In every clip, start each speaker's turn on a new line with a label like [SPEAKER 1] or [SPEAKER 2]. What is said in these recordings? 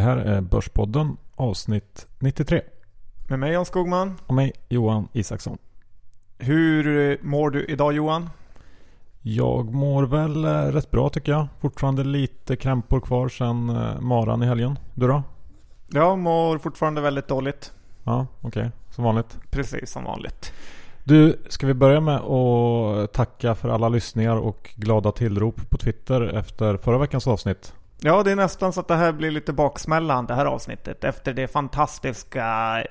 [SPEAKER 1] här är Börspodden avsnitt 93.
[SPEAKER 2] Med mig Jan Skogman.
[SPEAKER 1] Och mig Johan Isaksson.
[SPEAKER 2] Hur mår du idag Johan?
[SPEAKER 1] Jag mår väl eh, rätt bra tycker jag. Fortfarande lite krämpor kvar sen eh, maran i helgen. Du då?
[SPEAKER 2] Jag mår fortfarande väldigt dåligt.
[SPEAKER 1] Ja, okej. Okay. Som vanligt.
[SPEAKER 2] Precis som vanligt.
[SPEAKER 1] Du, ska vi börja med att tacka för alla lyssningar och glada tillrop på Twitter efter förra veckans avsnitt?
[SPEAKER 2] Ja, det är nästan så att det här blir lite baksmällan det här avsnittet efter det fantastiska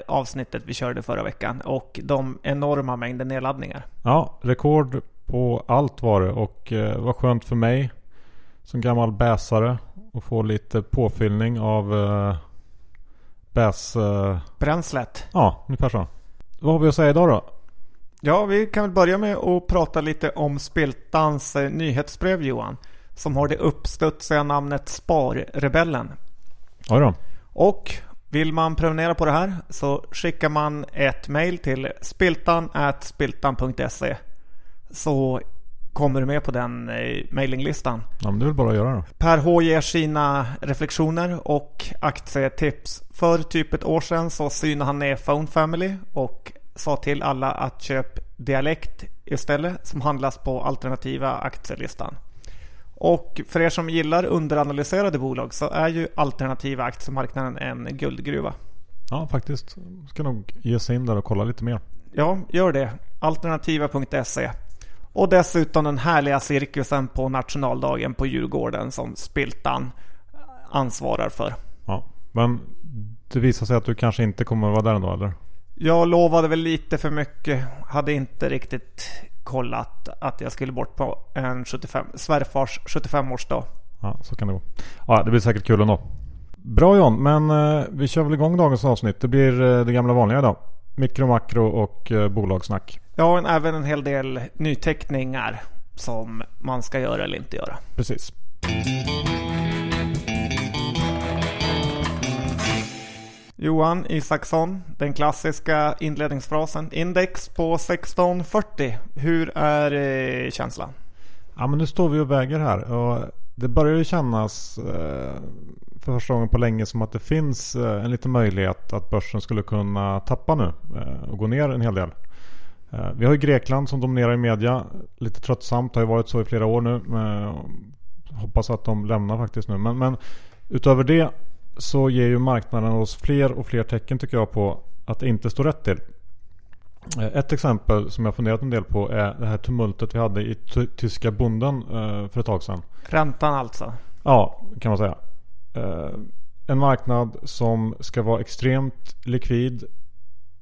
[SPEAKER 2] avsnittet vi körde förra veckan och de enorma mängder nedladdningar.
[SPEAKER 1] Ja, rekord på allt var det och eh, var skönt för mig som gammal bäsare att få lite påfyllning av eh, bäs... Eh...
[SPEAKER 2] Bränslet.
[SPEAKER 1] Ja, ungefär så. Vad har vi att säga idag då?
[SPEAKER 2] Ja, vi kan väl börja med att prata lite om Spiltans eh, nyhetsbrev Johan som har det uppstudsiga namnet Sparrebellen.
[SPEAKER 1] Då.
[SPEAKER 2] Och vill man prenumerera på det här så skickar man ett mail till spiltan.spiltan.se så kommer du med på den eh, mailinglistan.
[SPEAKER 1] Ja, men det är väl bara att göra då.
[SPEAKER 2] Per H ger sina reflektioner och aktietips. För typ ett år sedan så synade han ner Phone Family och sa till alla att köp Dialekt istället som handlas på alternativa aktielistan. Och för er som gillar underanalyserade bolag så är ju alternativa aktiemarknaden en guldgruva.
[SPEAKER 1] Ja, faktiskt. Ska nog ge sig in där och kolla lite mer.
[SPEAKER 2] Ja, gör det. Alternativa.se. Och dessutom den härliga cirkusen på nationaldagen på Djurgården som Spiltan ansvarar för.
[SPEAKER 1] Ja, men det visar sig att du kanske inte kommer att vara där ändå eller?
[SPEAKER 2] Jag lovade väl lite för mycket. Hade inte riktigt kollat att jag skulle bort på en 75, svärfars 75-årsdag.
[SPEAKER 1] Ja, så kan det gå. Ja, det blir säkert kul ändå. Bra John, men eh, vi kör väl igång dagens avsnitt. Det blir eh, det gamla vanliga idag. Mikro, makro och eh, bolagssnack.
[SPEAKER 2] Ja, en, även en hel del nyteckningar som man ska göra eller inte göra.
[SPEAKER 1] Precis.
[SPEAKER 2] Johan Isaksson, den klassiska inledningsfrasen. Index på 1640. Hur är eh, känslan?
[SPEAKER 1] Ja men nu står vi och väger här och det börjar ju kännas eh, för första gången på länge som att det finns eh, en liten möjlighet att börsen skulle kunna tappa nu eh, och gå ner en hel del. Eh, vi har ju Grekland som dominerar i media. Lite tröttsamt, har ju varit så i flera år nu. Eh, hoppas att de lämnar faktiskt nu. Men, men utöver det så ger ju marknaden oss fler och fler tecken tycker jag på att det inte står rätt till. Eh, ett exempel som jag funderat en del på är det här tumultet vi hade i tyska bonden eh, för ett tag sedan.
[SPEAKER 2] Räntan alltså?
[SPEAKER 1] Ja, kan man säga. Eh, en marknad som ska vara extremt likvid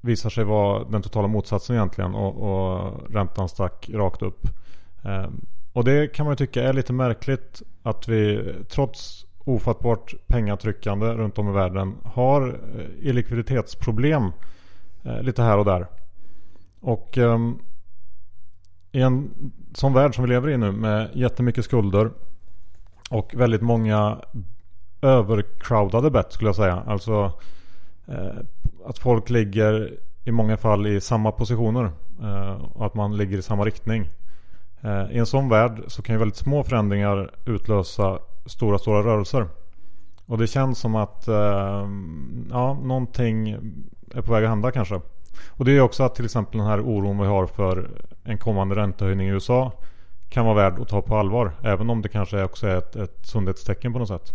[SPEAKER 1] visar sig vara den totala motsatsen egentligen och, och räntan stack rakt upp. Och det kan man ju tycka är lite märkligt att vi trots ofattbart pengatryckande runt om i världen har eh, illikviditetsproblem eh, lite här och där. Och ehm, i en sån värld som vi lever i nu med jättemycket skulder och väldigt många övercrowdade bet skulle jag säga. Alltså eh, att folk ligger i många fall i samma positioner och att man ligger i samma riktning. I en sån värld så kan ju väldigt små förändringar utlösa stora, stora rörelser. Och det känns som att eh, ja, någonting är på väg att hända kanske. Och det är också att till exempel den här oron vi har för en kommande räntehöjning i USA kan vara värd att ta på allvar. Även om det kanske också är ett, ett sundhetstecken på något sätt.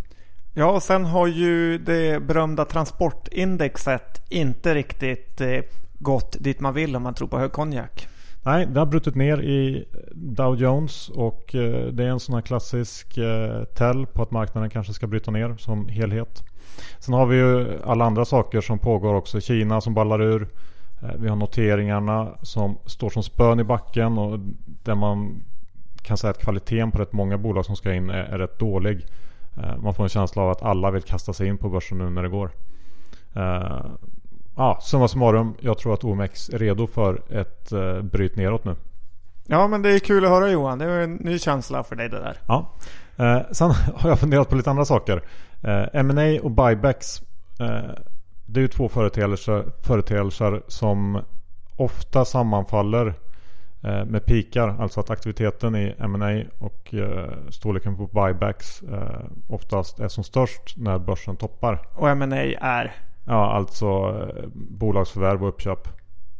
[SPEAKER 2] Ja, och sen har ju det berömda transportindexet inte riktigt eh, gått dit man vill om man tror på högkonjak.
[SPEAKER 1] Nej, det har brutit ner i Dow Jones och eh, det är en sån här klassisk eh, tell på att marknaden kanske ska bryta ner som helhet. Sen har vi ju alla andra saker som pågår också. Kina som ballar ur. Eh, vi har noteringarna som står som spön i backen och där man kan säga att kvaliteten på rätt många bolag som ska in är, är rätt dålig. Man får en känsla av att alla vill kasta sig in på börsen nu när det går ja, summa summarum. Jag tror att OMX är redo för ett eh, bryt neråt nu.
[SPEAKER 2] Ja, men det är kul att höra Johan. Det är en ny känsla för dig det där.
[SPEAKER 1] Ja. Eh, sen har jag funderat på lite andra saker. Eh, M&A och buybacks. Eh, det är ju två företeelser, företeelser som ofta sammanfaller eh, med pikar. Alltså att aktiviteten i M&A och eh, storleken på buybacks eh, oftast är som störst när börsen toppar.
[SPEAKER 2] Och M&A är?
[SPEAKER 1] Ja, alltså eh, bolagsförvärv och uppköp.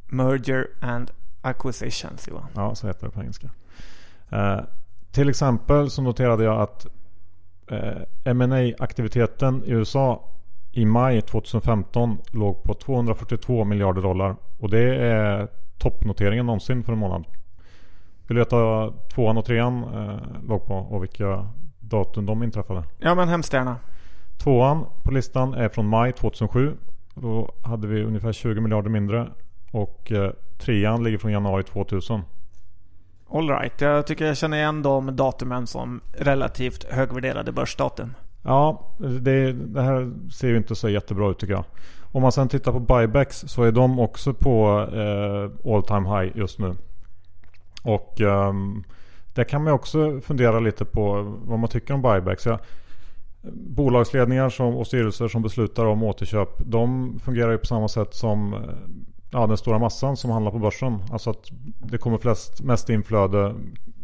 [SPEAKER 2] Merger and acquisitions Johan.
[SPEAKER 1] Ja, så heter det på engelska. Eh, till exempel så noterade jag att eh, ma aktiviteten i USA i maj 2015 låg på 242 miljarder dollar. Och det är toppnoteringen någonsin för en månad. Vill du veta tvåan och trean eh, låg på och vilka datum de inträffade?
[SPEAKER 2] Ja men hemskt gärna.
[SPEAKER 1] Tvåan på listan är från maj 2007. Då hade vi ungefär 20 miljarder mindre. Och eh, trean ligger från januari 2000.
[SPEAKER 2] Alright, jag tycker jag känner igen de datumen som relativt högvärderade börsdatum.
[SPEAKER 1] Ja, det, det, här ser ju inte så jättebra ut tycker jag. Om man sen tittar på buybacks så är de också på eh, all time high just nu. Och eh, där kan man också fundera lite på vad man tycker om buybacks. Ja, bolagsledningar som, och styrelser som beslutar om återköp de fungerar ju på samma sätt som eh, ja, den stora massan som handlar på börsen. Alltså att det kommer flest, mest inflöde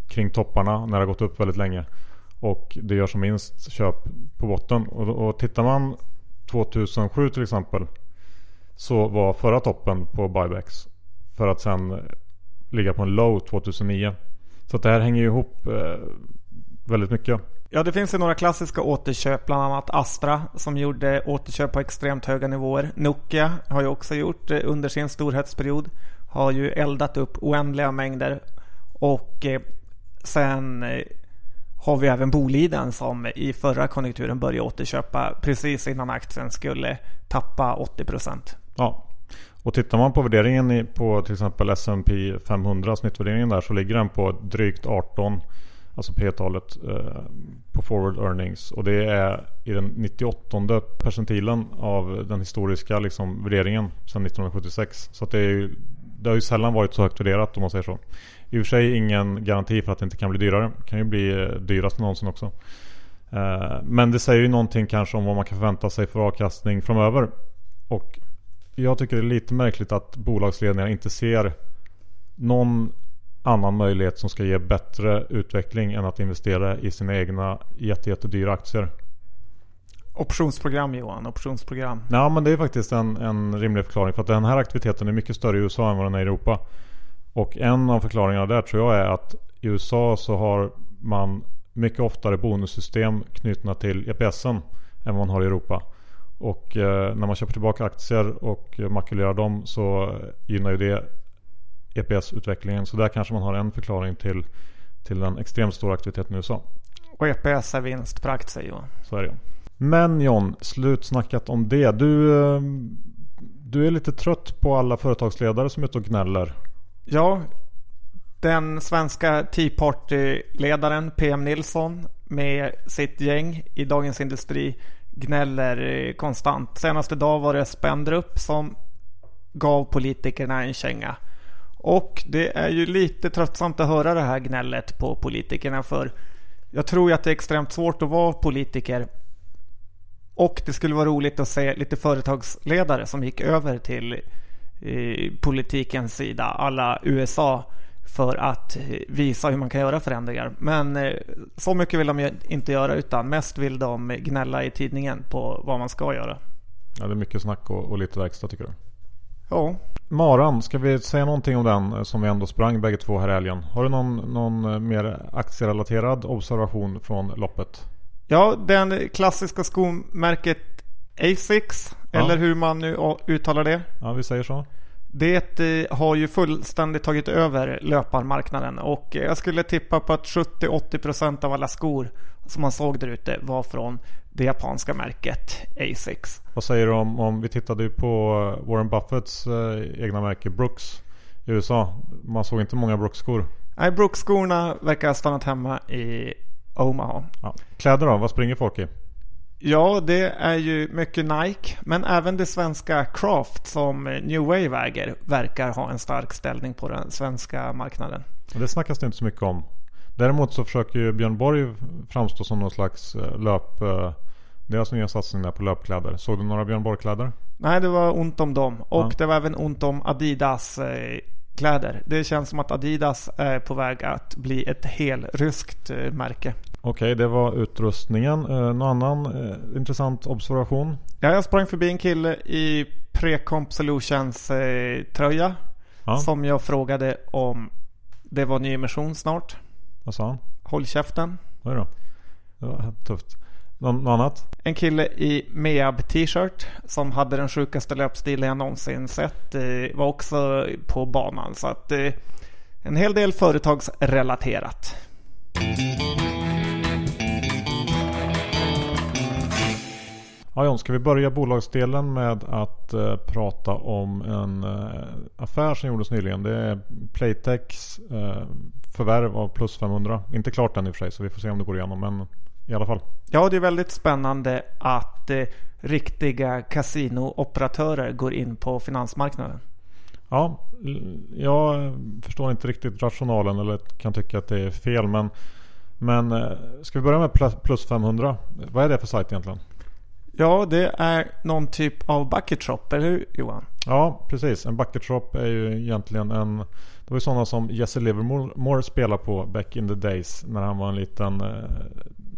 [SPEAKER 1] kring topparna när det har gått upp väldigt länge. Och det gör som minst köp på botten. Och, och tittar man 2007 till exempel. Så var förra toppen på buybacks. För att sen eh, ligga på en low 2009. Så att det här hänger ju ihop eh, väldigt mycket.
[SPEAKER 2] Ja, det finns ju några klassiska återköp, bland annat Astra som gjorde återköp på extremt höga nivåer. Nokia har ju också gjort det under sin storhetsperiod. Har ju eldat upp oändliga mängder. Och eh, sen eh, har vi även Boliden som i förra konjunkturen började återköpa precis innan aktien skulle tappa 80%.
[SPEAKER 1] Ja, och tittar man på värderingen på till exempel S&P 500 snittvärderingen där så ligger den på drygt 18 Alltså P-talet eh, på forward earnings. Och det är i den 98 percentilen av den historiska liksom, värderingen sedan 1976. Så det, är, det har ju sällan varit så högt värderat om man säger så. I och för sig ingen garanti för att det inte kan bli dyrare. Det kan ju bli eh, dyrast någonsin också. Eh, men det säger ju någonting kanske om vad man kan förvänta sig för avkastning framöver. Och jag tycker det är lite märkligt att bolagsledningar inte ser någon annan möjlighet som ska ge bättre utveckling än att investera i sina egna jättejättedyra aktier.
[SPEAKER 2] Optionsprogram Johan, optionsprogram.
[SPEAKER 1] Ja men det är faktiskt en, en rimlig förklaring för att den här aktiviteten är mycket större i USA än vad den är i Europa. Och en av förklaringarna där tror jag är att i USA så har man mycket oftare bonussystem knutna till EPSen än vad man har i Europa. Och eh, när man köper tillbaka aktier och makulerar dem så gynnar ju det EPS-utvecklingen. Så där kanske man har en förklaring till, till den extremt stora aktiviteten i USA.
[SPEAKER 2] Och EPS är vinst per aktie Johan.
[SPEAKER 1] Så är det Men John, slutsnackat om det. Du, eh, du är lite trött på alla företagsledare som är ute och gnäller.
[SPEAKER 2] Ja, den svenska Tea Party-ledaren PM Nilsson med sitt gäng i Dagens Industri gnäller konstant. Senaste dag var det Spendrup som gav politikerna en känga. Och det är ju lite tröttsamt att höra det här gnället på politikerna för jag tror ju att det är extremt svårt att vara politiker. Och det skulle vara roligt att se lite företagsledare som gick över till eh, politikens sida, alla USA, för att eh, visa hur man kan göra förändringar. Men eh, så mycket vill de inte göra utan mest vill de gnälla i tidningen på vad man ska göra.
[SPEAKER 1] Ja, det är mycket snack och, och lite verkstad tycker du?
[SPEAKER 2] Ja.
[SPEAKER 1] Maran, ska vi säga någonting om den eh, som vi ändå sprang bägge två här i helgen? Har du någon, någon eh, mer aktierelaterad observation från loppet?
[SPEAKER 2] Ja, den klassiska skomärket Asics, ja. eller hur man nu uttalar det.
[SPEAKER 1] Ja, vi säger så.
[SPEAKER 2] Det eh, har ju fullständigt tagit över löparmarknaden och jag skulle tippa på att 70-80% av alla skor som man såg där ute var från det japanska märket Asics.
[SPEAKER 1] Vad säger du om, om vi tittade ju på Warren Buffetts eh, egna märke Brooks i USA. Man såg inte många Brooks-skor.
[SPEAKER 2] Nej, Brooks-skorna verkar ha stannat hemma i Omaha.
[SPEAKER 1] Ja. Kläder då? Vad springer folk i?
[SPEAKER 2] Ja, det är ju mycket Nike, men även det svenska Craft som New Wave äger verkar ha en stark ställning på den svenska marknaden.
[SPEAKER 1] Det snackas det inte så mycket om. Däremot så försöker ju Björn Borg framstå som någon slags eh, löp... Deras nya satsning där på löpkläder. Såg du några Björn Borg-kläder?
[SPEAKER 2] Nej, det var ont om dem. Och ja. det var även ont om Adidas eh, kläder. Det känns som att Adidas är på väg att bli ett helryskt eh, märke.
[SPEAKER 1] Okej, det var utrustningen. Eh, någon annan eh, intressant observation?
[SPEAKER 2] Ja, jag sprang förbi en kille i Precomp Solutions eh, tröja.
[SPEAKER 1] Ja.
[SPEAKER 2] Som jag frågade om det var nyemission snart.
[SPEAKER 1] Vad sa han?
[SPEAKER 2] Håll käften.
[SPEAKER 1] Oj då. Det var tufft. Nå- något annat?
[SPEAKER 2] En kille i Meab t-shirt som hade den sjukaste löpstilen jag någonsin sett var också på banan. Så att eh, en hel del företagsrelaterat.
[SPEAKER 1] Ja John, ska vi börja bolagsdelen med att eh, prata om en eh, affär som gjordes nyligen. Det är Playtex eh, förvärv av plus 500. Inte klart än i och för sig så vi får se om det går igenom men i alla fall.
[SPEAKER 2] Ja, det är väldigt spännande att eh, riktiga kasinooperatörer går in på finansmarknaden.
[SPEAKER 1] Ja, jag förstår inte riktigt rationalen eller kan tycka att det är fel men men eh, ska vi börja med pl- plus 500? Vad är det för sajt egentligen?
[SPEAKER 2] Ja, det är någon typ av bucket shop, eller hur Johan?
[SPEAKER 1] Ja, precis. En bucket shop är ju egentligen en... Det var ju sådana som Jesse Livermore spelade på back in the days när han var en liten eh,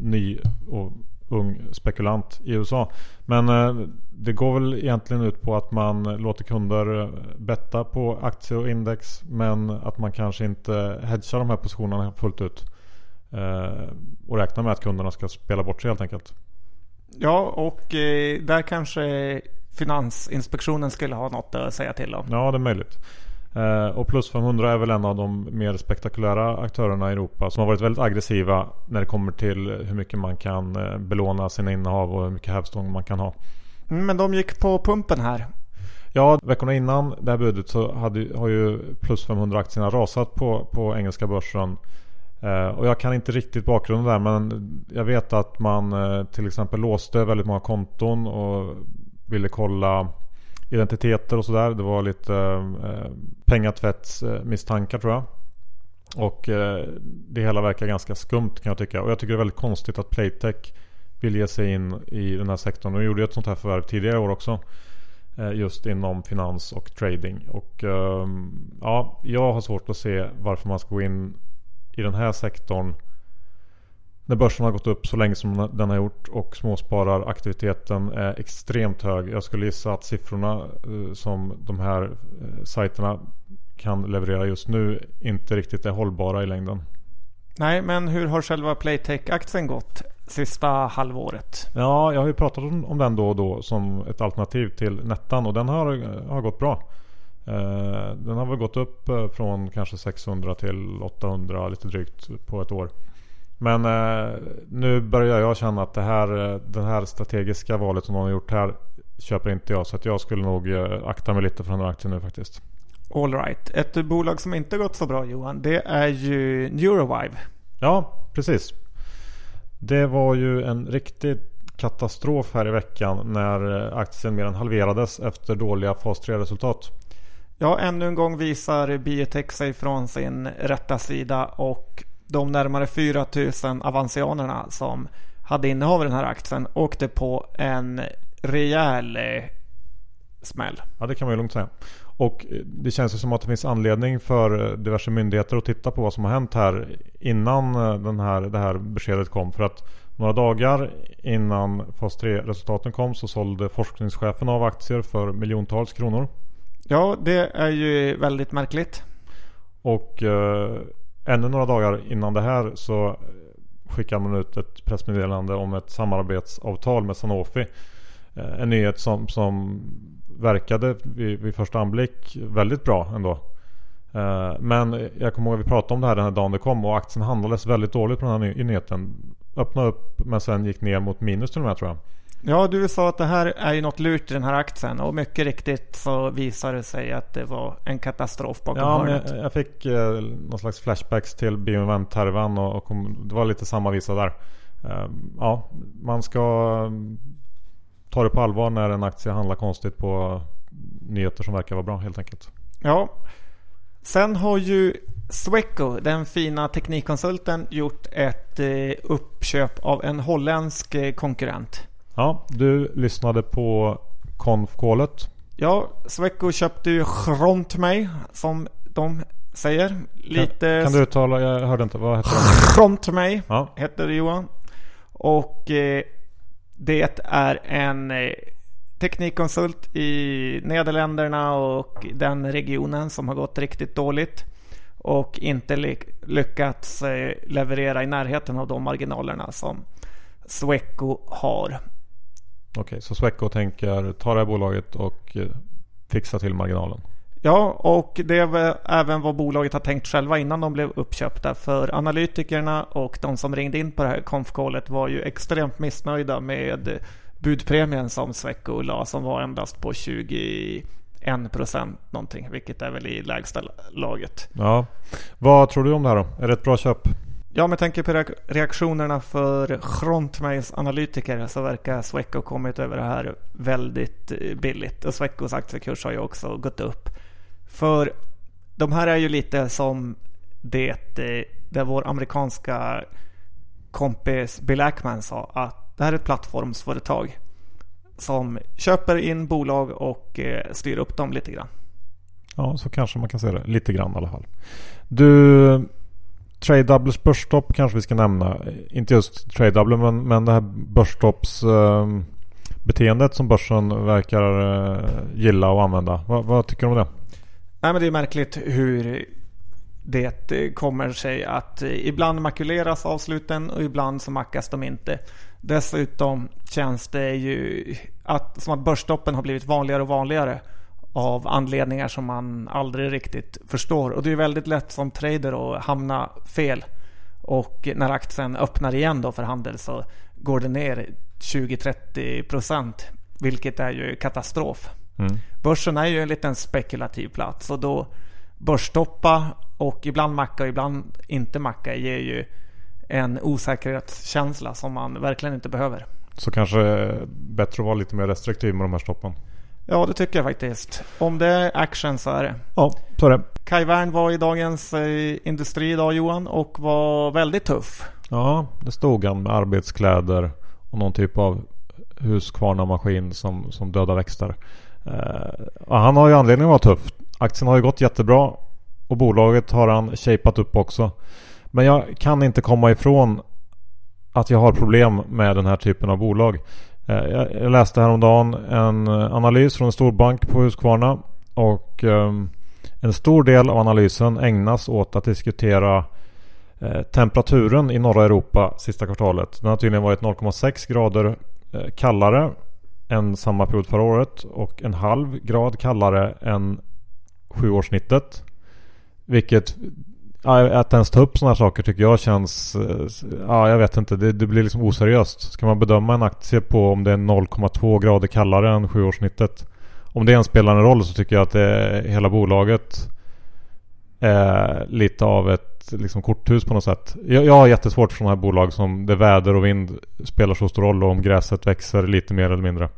[SPEAKER 1] ny och ung spekulant i USA. Men eh, det går väl egentligen ut på att man låter kunder eh, betta på aktier och index men att man kanske inte hedgar de här positionerna fullt ut. Eh, och räknar med att kunderna ska spela bort sig helt enkelt.
[SPEAKER 2] Ja, och där kanske Finansinspektionen skulle ha något att säga till om.
[SPEAKER 1] Ja, det är möjligt. Eh, och Plus 500 är väl en av de mer spektakulära aktörerna i Europa som har varit väldigt aggressiva när det kommer till hur mycket man kan eh, belåna sina innehav och hur mycket hävstång man kan ha.
[SPEAKER 2] Mm, Men de gick på pumpen här.
[SPEAKER 1] Ja, veckorna innan det här budet så hade, har ju Plus 500-aktierna rasat på, på engelska börsen. Eh, och jag kan inte riktigt bakgrunden där men jag vet att man till exempel låste väldigt många konton och ville kolla identiteter och sådär. Det var lite eh, pengatvättsmisstankar eh, tror jag. Och eh, det hela verkar ganska skumt kan jag tycka. Och jag tycker det är väldigt konstigt att Playtech vill ge sig in i den här sektorn. De gjorde ju ett sånt här förvärv tidigare i år också. Eh, just inom finans och trading. Och eh, ja, jag har svårt att se varför man ska gå in i den här sektorn när börsen har gått upp så länge som den har gjort och småspararaktiviteten är extremt hög. Jag skulle gissa att siffrorna eh, som de här eh, sajterna kan leverera just nu inte riktigt är hållbara i längden.
[SPEAKER 2] Nej, men hur har själva Playtech-aktien gått sista halvåret?
[SPEAKER 1] Ja, jag har ju pratat om, om den då och då som ett alternativ till Nettan och den har, har gått bra. Eh, den har väl gått upp från kanske 600 till 800 lite drygt på ett år. Men eh, nu börjar jag känna att det här, eh, det här strategiska valet som någon har gjort här köper inte jag. Så att jag skulle nog eh, akta mig lite för den här aktien nu faktiskt.
[SPEAKER 2] All right. Ett bolag som inte gått så bra Johan, det är ju Neurovive.
[SPEAKER 1] Ja, precis. Det var ju en riktig katastrof här i veckan när eh, aktien mer än halverades efter dåliga fas 3-resultat.
[SPEAKER 2] Ja, ännu en gång visar biotech sig från sin rätta sida och de närmare 4000 avansianerna som hade innehav i den här aktien åkte på en rejäl eh, smäll.
[SPEAKER 1] Ja, det kan man ju lugnt säga. Och eh, det känns ju som att det finns anledning för eh, diverse myndigheter att titta på vad som har hänt här innan den här, det här beskedet kom. För att några dagar innan fas 3-resultaten kom så sålde forskningschefen av aktier för miljontals kronor.
[SPEAKER 2] Ja, det är ju väldigt märkligt.
[SPEAKER 1] Och eh, ännu några dagar innan det här så skickar man ut ett pressmeddelande om ett samarbetsavtal med Sanofi. Eh, en nyhet som, som verkade vid, vid första anblick väldigt bra ändå. Eh, men jag kommer ihåg att vi pratade om det här den här dagen det kom och aktien handlades väldigt dåligt på den här nyheten. Öppnade upp men sen gick ner mot minus till och med tror jag.
[SPEAKER 2] Ja, du sa att det här är ju något lurt i den här aktien och mycket riktigt så visar det sig att det var en katastrof bakom
[SPEAKER 1] Ja,
[SPEAKER 2] hörnet.
[SPEAKER 1] jag, jag fick eh, någon slags flashbacks till Bioinvent-härvan och, och kom, det var lite samma visa där. Eh, ja, man ska eh, ta det på allvar när en aktie handlar konstigt på nyheter som verkar vara bra helt enkelt.
[SPEAKER 2] Ja. Sen har ju Sweco, den fina teknikkonsulten, gjort ett eh, uppköp av en holländsk eh, konkurrent.
[SPEAKER 1] Ja, du lyssnade på konf-callet.
[SPEAKER 2] Ja, Sweco köpte ju Grontmey som de säger. Lite...
[SPEAKER 1] Kan, kan du uttala? Jag hörde inte. Vad heter
[SPEAKER 2] de? Frontmay
[SPEAKER 1] ja.
[SPEAKER 2] heter Johan. Och eh, det är en eh, teknikkonsult i Nederländerna och den regionen som har gått riktigt dåligt. Och inte lyckats eh, leverera i närheten av de marginalerna som Sweco har.
[SPEAKER 1] Okej, så Sweco tänker ta det här bolaget och eh, fixa till marginalen?
[SPEAKER 2] Ja, och det är även vad bolaget har tänkt själva innan de blev uppköpta. För analytikerna och de som ringde in på det här konfkålet var ju extremt missnöjda med budpremien som Sweco la som var endast på 21 procent någonting. Vilket är väl i lägsta laget.
[SPEAKER 1] Ja, vad tror du om det här då? Är det ett bra köp?
[SPEAKER 2] Ja, med tanke på reaktionerna för Frontmails analytiker så verkar Sweco kommit över det här väldigt eh, billigt. Och Swecos aktiekurs har ju också gått upp. För de här är ju lite som det eh, där vår amerikanska kompis Bill Ackman sa att det här är ett plattformsföretag som köper in bolag och eh, styr upp dem lite grann.
[SPEAKER 1] Ja, så kanske man kan säga det. Lite grann i alla fall. Du, Trade Doubles börsstopp kanske vi ska nämna. Inte just Trade Double men, men det här börsstopps eh, beteendet som börsen verkar eh, gilla och använda. Va, vad tycker du om det?
[SPEAKER 2] Nej, men det är märkligt hur det eh, kommer sig att eh, ibland makuleras avsluten och ibland så mackas de inte. Dessutom känns det ju att, som att börsstoppen har blivit vanligare och vanligare av anledningar som man aldrig riktigt förstår. Och det är väldigt lätt som trader att hamna fel. Och när aktien öppnar igen då för handel så går det ner 20-30% vilket är ju katastrof. Mm. Börsen är ju en liten spekulativ plats och då börsstoppa och ibland macka och ibland inte macka ger ju en osäkerhetskänsla som man verkligen inte behöver.
[SPEAKER 1] Så kanske bättre att vara lite mer restriktiv med de här stoppen?
[SPEAKER 2] Ja, det tycker jag faktiskt. Om det är action så är det.
[SPEAKER 1] Ja, så är det.
[SPEAKER 2] Kai Wern var i Dagens eh, Industri idag Johan och var väldigt tuff.
[SPEAKER 1] Ja, det stod han med arbetskläder och någon typ av Husqvarna-maskin som, som dödar växter. Eh, han har ju anledning att vara tuff. Aktien har ju gått jättebra och bolaget har han shapat upp också. Men jag kan inte komma ifrån att jag har problem med den här typen av bolag. Eh, jag läste häromdagen en eh, analys från en storbank på Husqvarna och ehm, en stor del av analysen ägnas åt att diskutera eh, temperaturen i norra Europa sista kvartalet. Den har tydligen varit 0,6 grader kallare än samma period förra året och en halv grad kallare än sjuårssnittet. Vilket att ens ta upp sådana här saker tycker jag känns... Eh, ja, jag vet inte. Det, det, blir liksom oseriöst. Ska man bedöma en aktie på om det är 0,2 grader kallare än sjuårssnittet. Om det ens spelar en roll så tycker jag att det, hela bolaget är lite av ett liksom, korthus på något sätt. Jag, jag har jättesvårt för sådana här bolag som det väder och vind spelar så stor roll och om gräset växer lite mer eller mindre.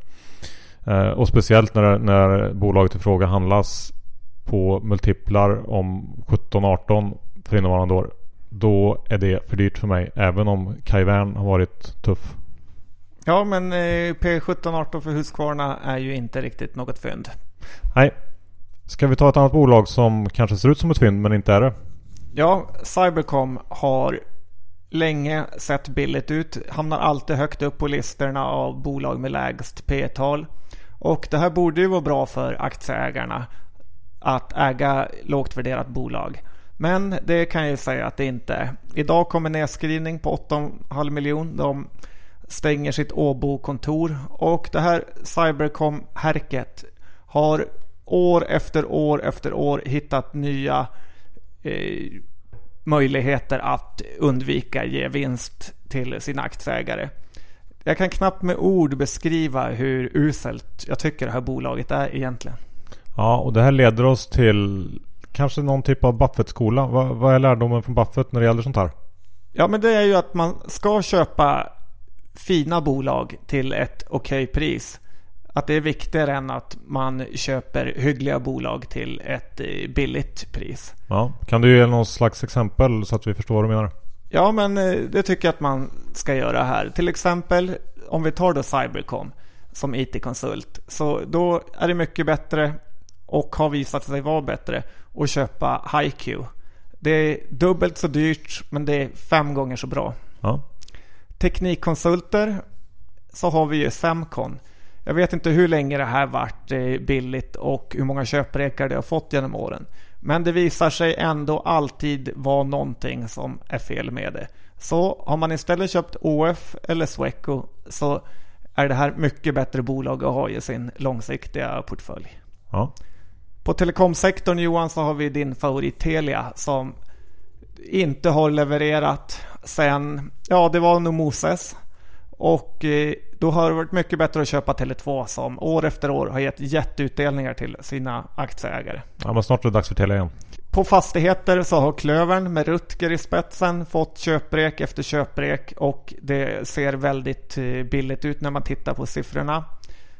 [SPEAKER 1] Eh, och speciellt när, när bolaget i fråga handlas på multiplar om 17-18 för innevarande år. Då är det för dyrt för mig. Även om Kai Wern har varit tuff.
[SPEAKER 2] Ja men eh, P17-18 för Husqvarna är ju inte riktigt något fynd.
[SPEAKER 1] Nej. Ska vi ta ett annat bolag som kanske ser ut som ett fynd men inte är det?
[SPEAKER 2] Ja, Cybercom har länge sett billigt ut. Hamnar alltid högt upp på listorna av bolag med lägst P-tal. Och det här borde ju vara bra för aktieägarna att äga lågt värderat bolag. Men det kan jag ju säga att det inte är. Idag kommer nedskrivning på 8,5 miljon. De stänger sitt Åbo-kontor och det här Cybercom-härket har år efter år efter år hittat nya eh, möjligheter att undvika ge vinst till sina aktieägare. Jag kan knappt med ord beskriva hur uselt jag tycker det här bolaget är egentligen.
[SPEAKER 1] Ja, och det här leder oss till kanske någon typ av Buffett-skola. Vad, vad är lärdomen från Buffett när det gäller sånt här?
[SPEAKER 2] Ja, men det är ju att man ska köpa fina bolag till ett okej okay pris. Att det är viktigare än att man köper hyggliga bolag till ett eh, billigt pris.
[SPEAKER 1] Ja, kan du ge någon slags exempel så att vi förstår vad du menar?
[SPEAKER 2] Ja, men eh, det tycker jag att man ska göra här. Till exempel om vi tar då Cybercom som IT-konsult. Så då är det mycket bättre och har visat sig vara bättre att köpa HiQ. Det är dubbelt så dyrt men det är fem gånger så bra.
[SPEAKER 1] Ja.
[SPEAKER 2] Teknikkonsulter så har vi ju Semcon. Jag vet inte hur länge det här varit billigt och hur många köprekar det har fått genom åren. Men det visar sig ändå alltid vara någonting som är fel med det. Så har man istället köpt OF eller Sweco så är det här mycket bättre bolag att ha i sin långsiktiga portfölj.
[SPEAKER 1] Ja.
[SPEAKER 2] På telekomsektorn Johan så har vi din favorit Telia som inte har levererat sen, ja det var nog Moses. Och eh, då har det varit mycket bättre att köpa Tele2 som år efter år har gett jätteutdelningar till sina aktieägare.
[SPEAKER 1] ja, men snart är det dags för Telia igen.
[SPEAKER 2] På fastigheter så har Klövern med Rutger i spetsen fått köprek efter köprek och det ser väldigt eh, billigt ut när man tittar på siffrorna.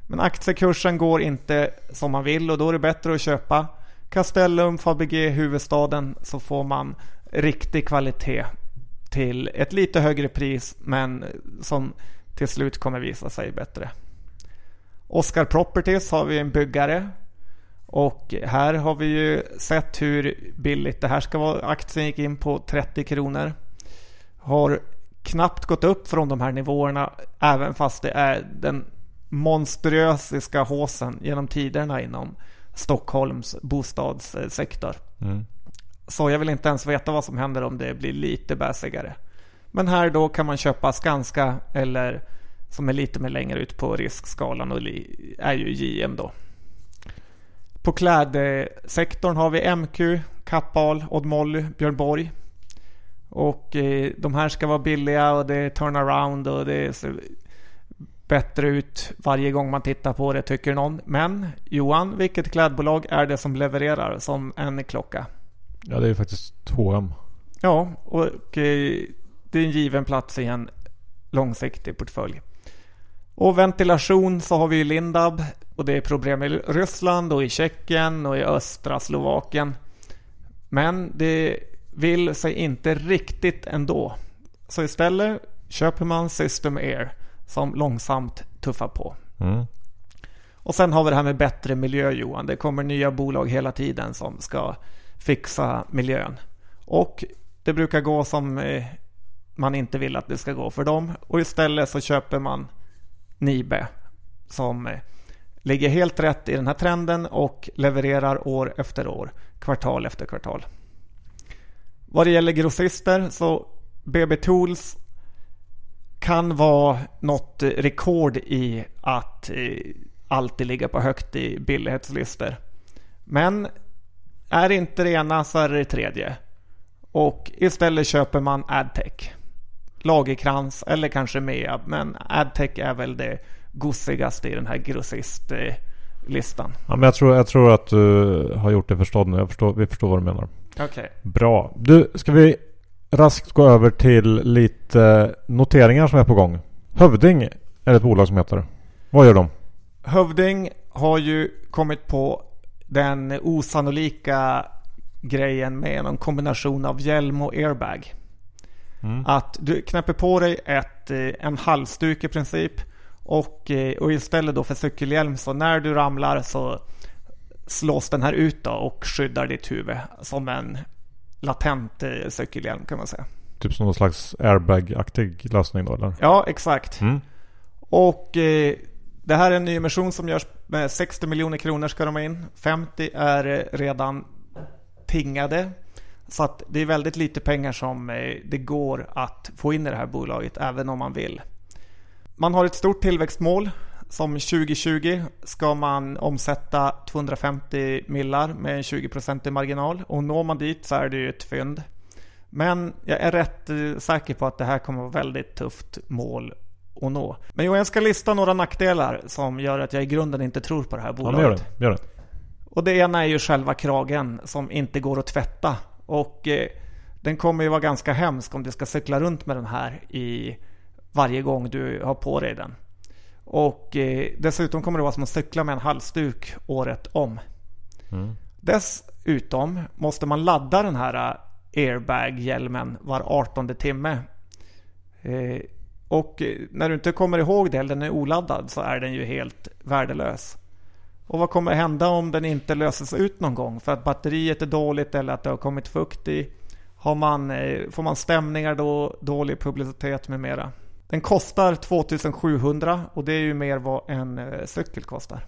[SPEAKER 2] Men aktiekursen går inte som man vill och då är det bättre att köpa Castellum, Fabege, huvudstaden så får man riktig kvalitet till ett lite högre pris men som till slut kommer visa sig bättre. Oscar Properties har vi en byggare och här har vi ju sett hur billigt det här ska vara. Aktien gick in på 30 kronor. Har knappt gått upp från de här nivåerna även fast det är den monströsiska håsen genom tiderna inom Stockholms bostadssektor.
[SPEAKER 1] Mm.
[SPEAKER 2] Så jag vill inte ens veta vad som händer om det blir lite bäsigare. Men här då kan man köpa Skanska eller som är lite mer längre ut på riskskalan och är ju JM då. På klädsektorn har vi MQ, Kappahl, Odd Molly, Björn Borg. Och eh, de här ska vara billiga och det är turnaround och det ser bättre ut varje gång man tittar på det tycker någon. Men Johan, vilket klädbolag är det som levererar som en klocka?
[SPEAKER 1] Ja, det är ju faktiskt H&M.
[SPEAKER 2] Ja, och eh, det är en given plats i en långsiktig portfölj. Och ventilation så har vi ju Lindab och det är problem i Ryssland och i Tjeckien och i östra Slovakien. Men det vill sig inte riktigt ändå. Så istället köper man System Air som långsamt tuffar på.
[SPEAKER 1] Mm.
[SPEAKER 2] Och sen har vi det här med bättre miljö Johan. Det kommer nya bolag hela tiden som ska fixa miljön. Och det brukar gå som eh, man inte vill att det ska gå för dem. Och istället så köper man Nibe som eh, ligger helt rätt i den här trenden och levererar år efter år, kvartal efter kvartal. Vad det gäller grossister så BB Tools kan vara något rekord i att eh, alltid ligga på högt i billighetslistor. Men är inte det ena så är det det tredje. Och istället köper man Adtech. Lagerkrans eller kanske Meab. Men Adtech är väl det gossigaste i den här grossistlistan.
[SPEAKER 1] Ja, men jag tror, jag tror att du har gjort det förstådd nu. Jag förstår, vi förstår vad du menar.
[SPEAKER 2] Okej. Okay.
[SPEAKER 1] Bra. Du, ska vi raskt gå över till lite noteringar som är på gång. Hövding är ett bolag som heter. Vad gör de?
[SPEAKER 2] Hövding har ju kommit på den osannolika grejen med en kombination av hjälm och airbag. Mm. Att du knäpper på dig ett, eh, en halsduk i princip och, eh, och istället då för cykelhjälm så när du ramlar så slås den här ut då och skyddar ditt huvud som en latent cykelhjälm kan man säga.
[SPEAKER 1] Typ som någon slags airbag-aktig lösning då eller?
[SPEAKER 2] Ja, exakt. Mm. Och eh, det här är en ny emission som görs med 60 miljoner kronor ska de ha in. 50 är redan tingade. Så att det är väldigt lite pengar som eh, det går att få in i det här bolaget även om man vill. Man har ett stort tillväxtmål. Som 2020 ska man omsätta 250 millar med en 20% marginal. Och når man dit så är det ju ett fynd. Men jag är rätt eh, säker på att det här kommer att vara väldigt tufft mål att nå. Men jag ska lista några nackdelar som gör att jag i grunden inte tror på det här bolaget.
[SPEAKER 1] Ja, gör det. Gör det.
[SPEAKER 2] Och det ena är ju själva kragen som inte går att tvätta. Och eh, den kommer ju vara ganska hemsk om du ska cykla runt med den här i varje gång du har på dig den. Och eh, dessutom kommer det vara som att cykla med en halsduk året om. Mm. Dessutom måste man ladda den här eh, airbag-hjälmen var 18 timme. Eh, och eh, när du inte kommer ihåg det eller den är oladdad så är den ju helt värdelös. Och vad kommer hända om den inte löses ut någon gång för att batteriet är dåligt eller att det har kommit fukt i? Har man, eh, får man stämningar då, dålig publicitet med mera? Den kostar 2700 och det är ju mer vad en eh, cykel kostar.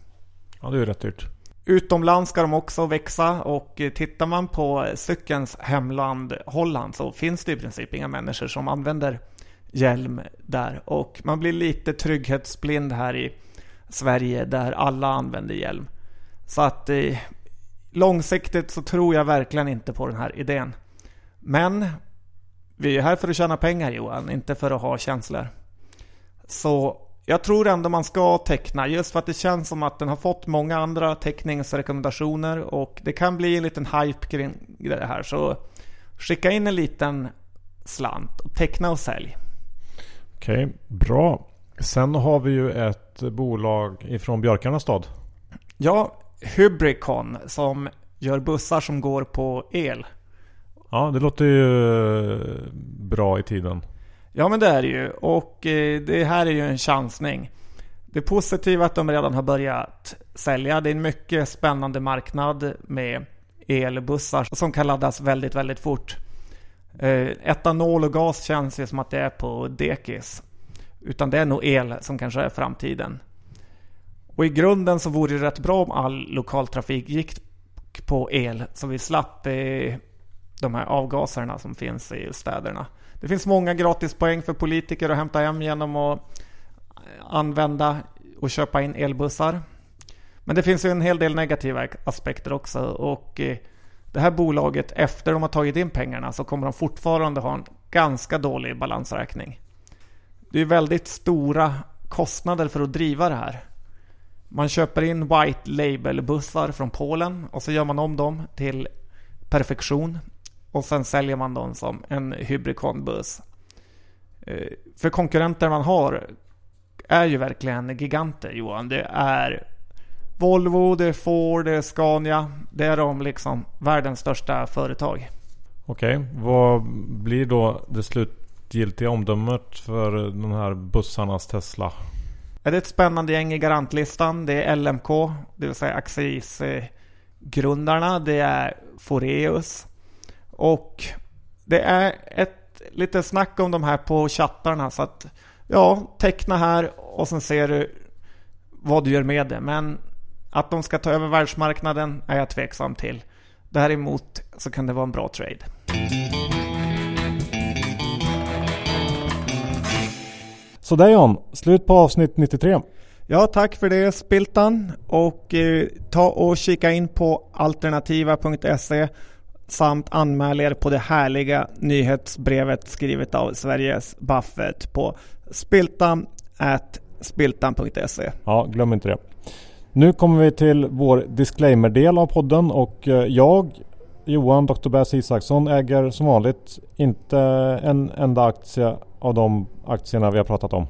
[SPEAKER 1] Ja, det är ju rätt dyrt.
[SPEAKER 2] Utomlands ska de också växa och eh, tittar man på cykelns hemland Holland så finns det i princip inga människor som använder hjälm där. Och man blir lite trygghetsblind här i Sverige där alla använder hjälm. Så att eh, långsiktigt så tror jag verkligen inte på den här idén. Men vi är här för att tjäna pengar Johan, inte för att ha känslor. Så jag tror ändå man ska teckna just för att det känns som att den har fått många andra teckningsrekommendationer och det kan bli en liten hype kring det här. Så skicka in en liten slant och teckna och sälj.
[SPEAKER 1] Okej, bra. Sen har vi ju ett bolag ifrån Björkarnas stad.
[SPEAKER 2] Ja, Hybricon som gör bussar som går på el.
[SPEAKER 1] Ja, det låter ju eh, bra i tiden.
[SPEAKER 2] Ja, men det är det ju. Och eh, det här är ju en chansning. Det positiva är att de redan har börjat sälja. Det är en mycket spännande marknad med elbussar som kan laddas väldigt, väldigt fort. Eh, etanol och gas känns ju som att det är på dekis. Utan det är nog el som kanske är framtiden. Och i grunden så vore det rätt bra om all lokaltrafik gick på el så vi slapp de här avgaserna som finns i städerna. Det finns många gratispoäng för politiker att hämta hem genom att eh, använda och köpa in elbussar. Men det finns ju en hel del negativa aspekter också och eh, det här bolaget efter de har tagit in pengarna så kommer de fortfarande ha en ganska dålig balansräkning. Det är väldigt stora kostnader för att driva det här. Man köper in White Label-bussar från Polen och så gör man om dem till perfektion och sen säljer man dem som en Hybricon-buss. Eh, för konkurrenter man har är ju verkligen giganter Johan. Det är Volvo, det är Ford, det är Scania. Det är de liksom världens största företag.
[SPEAKER 1] Okej, okay. vad blir då det slutgiltiga omdömet för de här bussarnas Tesla?
[SPEAKER 2] Det är ett spännande gäng i garantlistan. Det är LMK, det vill säga Axis-grundarna. Det är Foreus. Och det är ett lite snack om de här på chattarna. Så att ja, teckna här och sen ser du vad du gör med det. Men att de ska ta över världsmarknaden är jag tveksam till. Däremot så kan det vara en bra trade.
[SPEAKER 1] Så där John, slut på avsnitt 93.
[SPEAKER 2] Ja, tack för det Spiltan. Och eh, ta och kika in på alternativa.se samt anmäl er på det härliga nyhetsbrevet skrivet av Sveriges Buffett på spiltan spiltan.se.
[SPEAKER 1] Ja, glöm inte det. Nu kommer vi till vår disclaimer-del av podden och eh, jag, Johan Dr. Bass Isaksson, äger som vanligt inte en enda aktie av de aktierna vi har pratat om.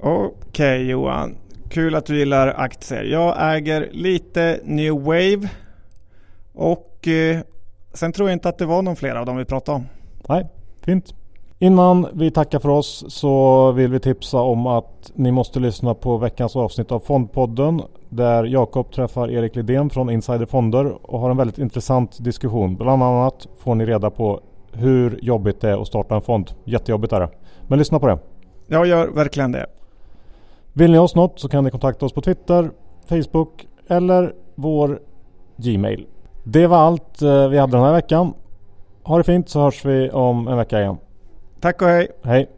[SPEAKER 2] Okej okay, Johan, kul att du gillar aktier. Jag äger lite New Wave och eh, sen tror jag inte att det var någon fler av dem vi pratade om.
[SPEAKER 1] Nej, fint. Innan vi tackar för oss så vill vi tipsa om att ni måste lyssna på veckans avsnitt av Fondpodden där Jakob träffar Erik Lidén från Insider Fonder och har en väldigt intressant diskussion. Bland annat får ni reda på hur jobbigt det är att starta en fond. Jättejobbigt är det. Men lyssna på det.
[SPEAKER 2] Jag gör verkligen det.
[SPEAKER 1] Vill ni oss något så kan ni kontakta oss på Twitter, Facebook eller vår Gmail. Det var allt eh, vi hade den här veckan. Ha det fint så hörs vi om en vecka igen.
[SPEAKER 2] Tack och hej.
[SPEAKER 1] Hej.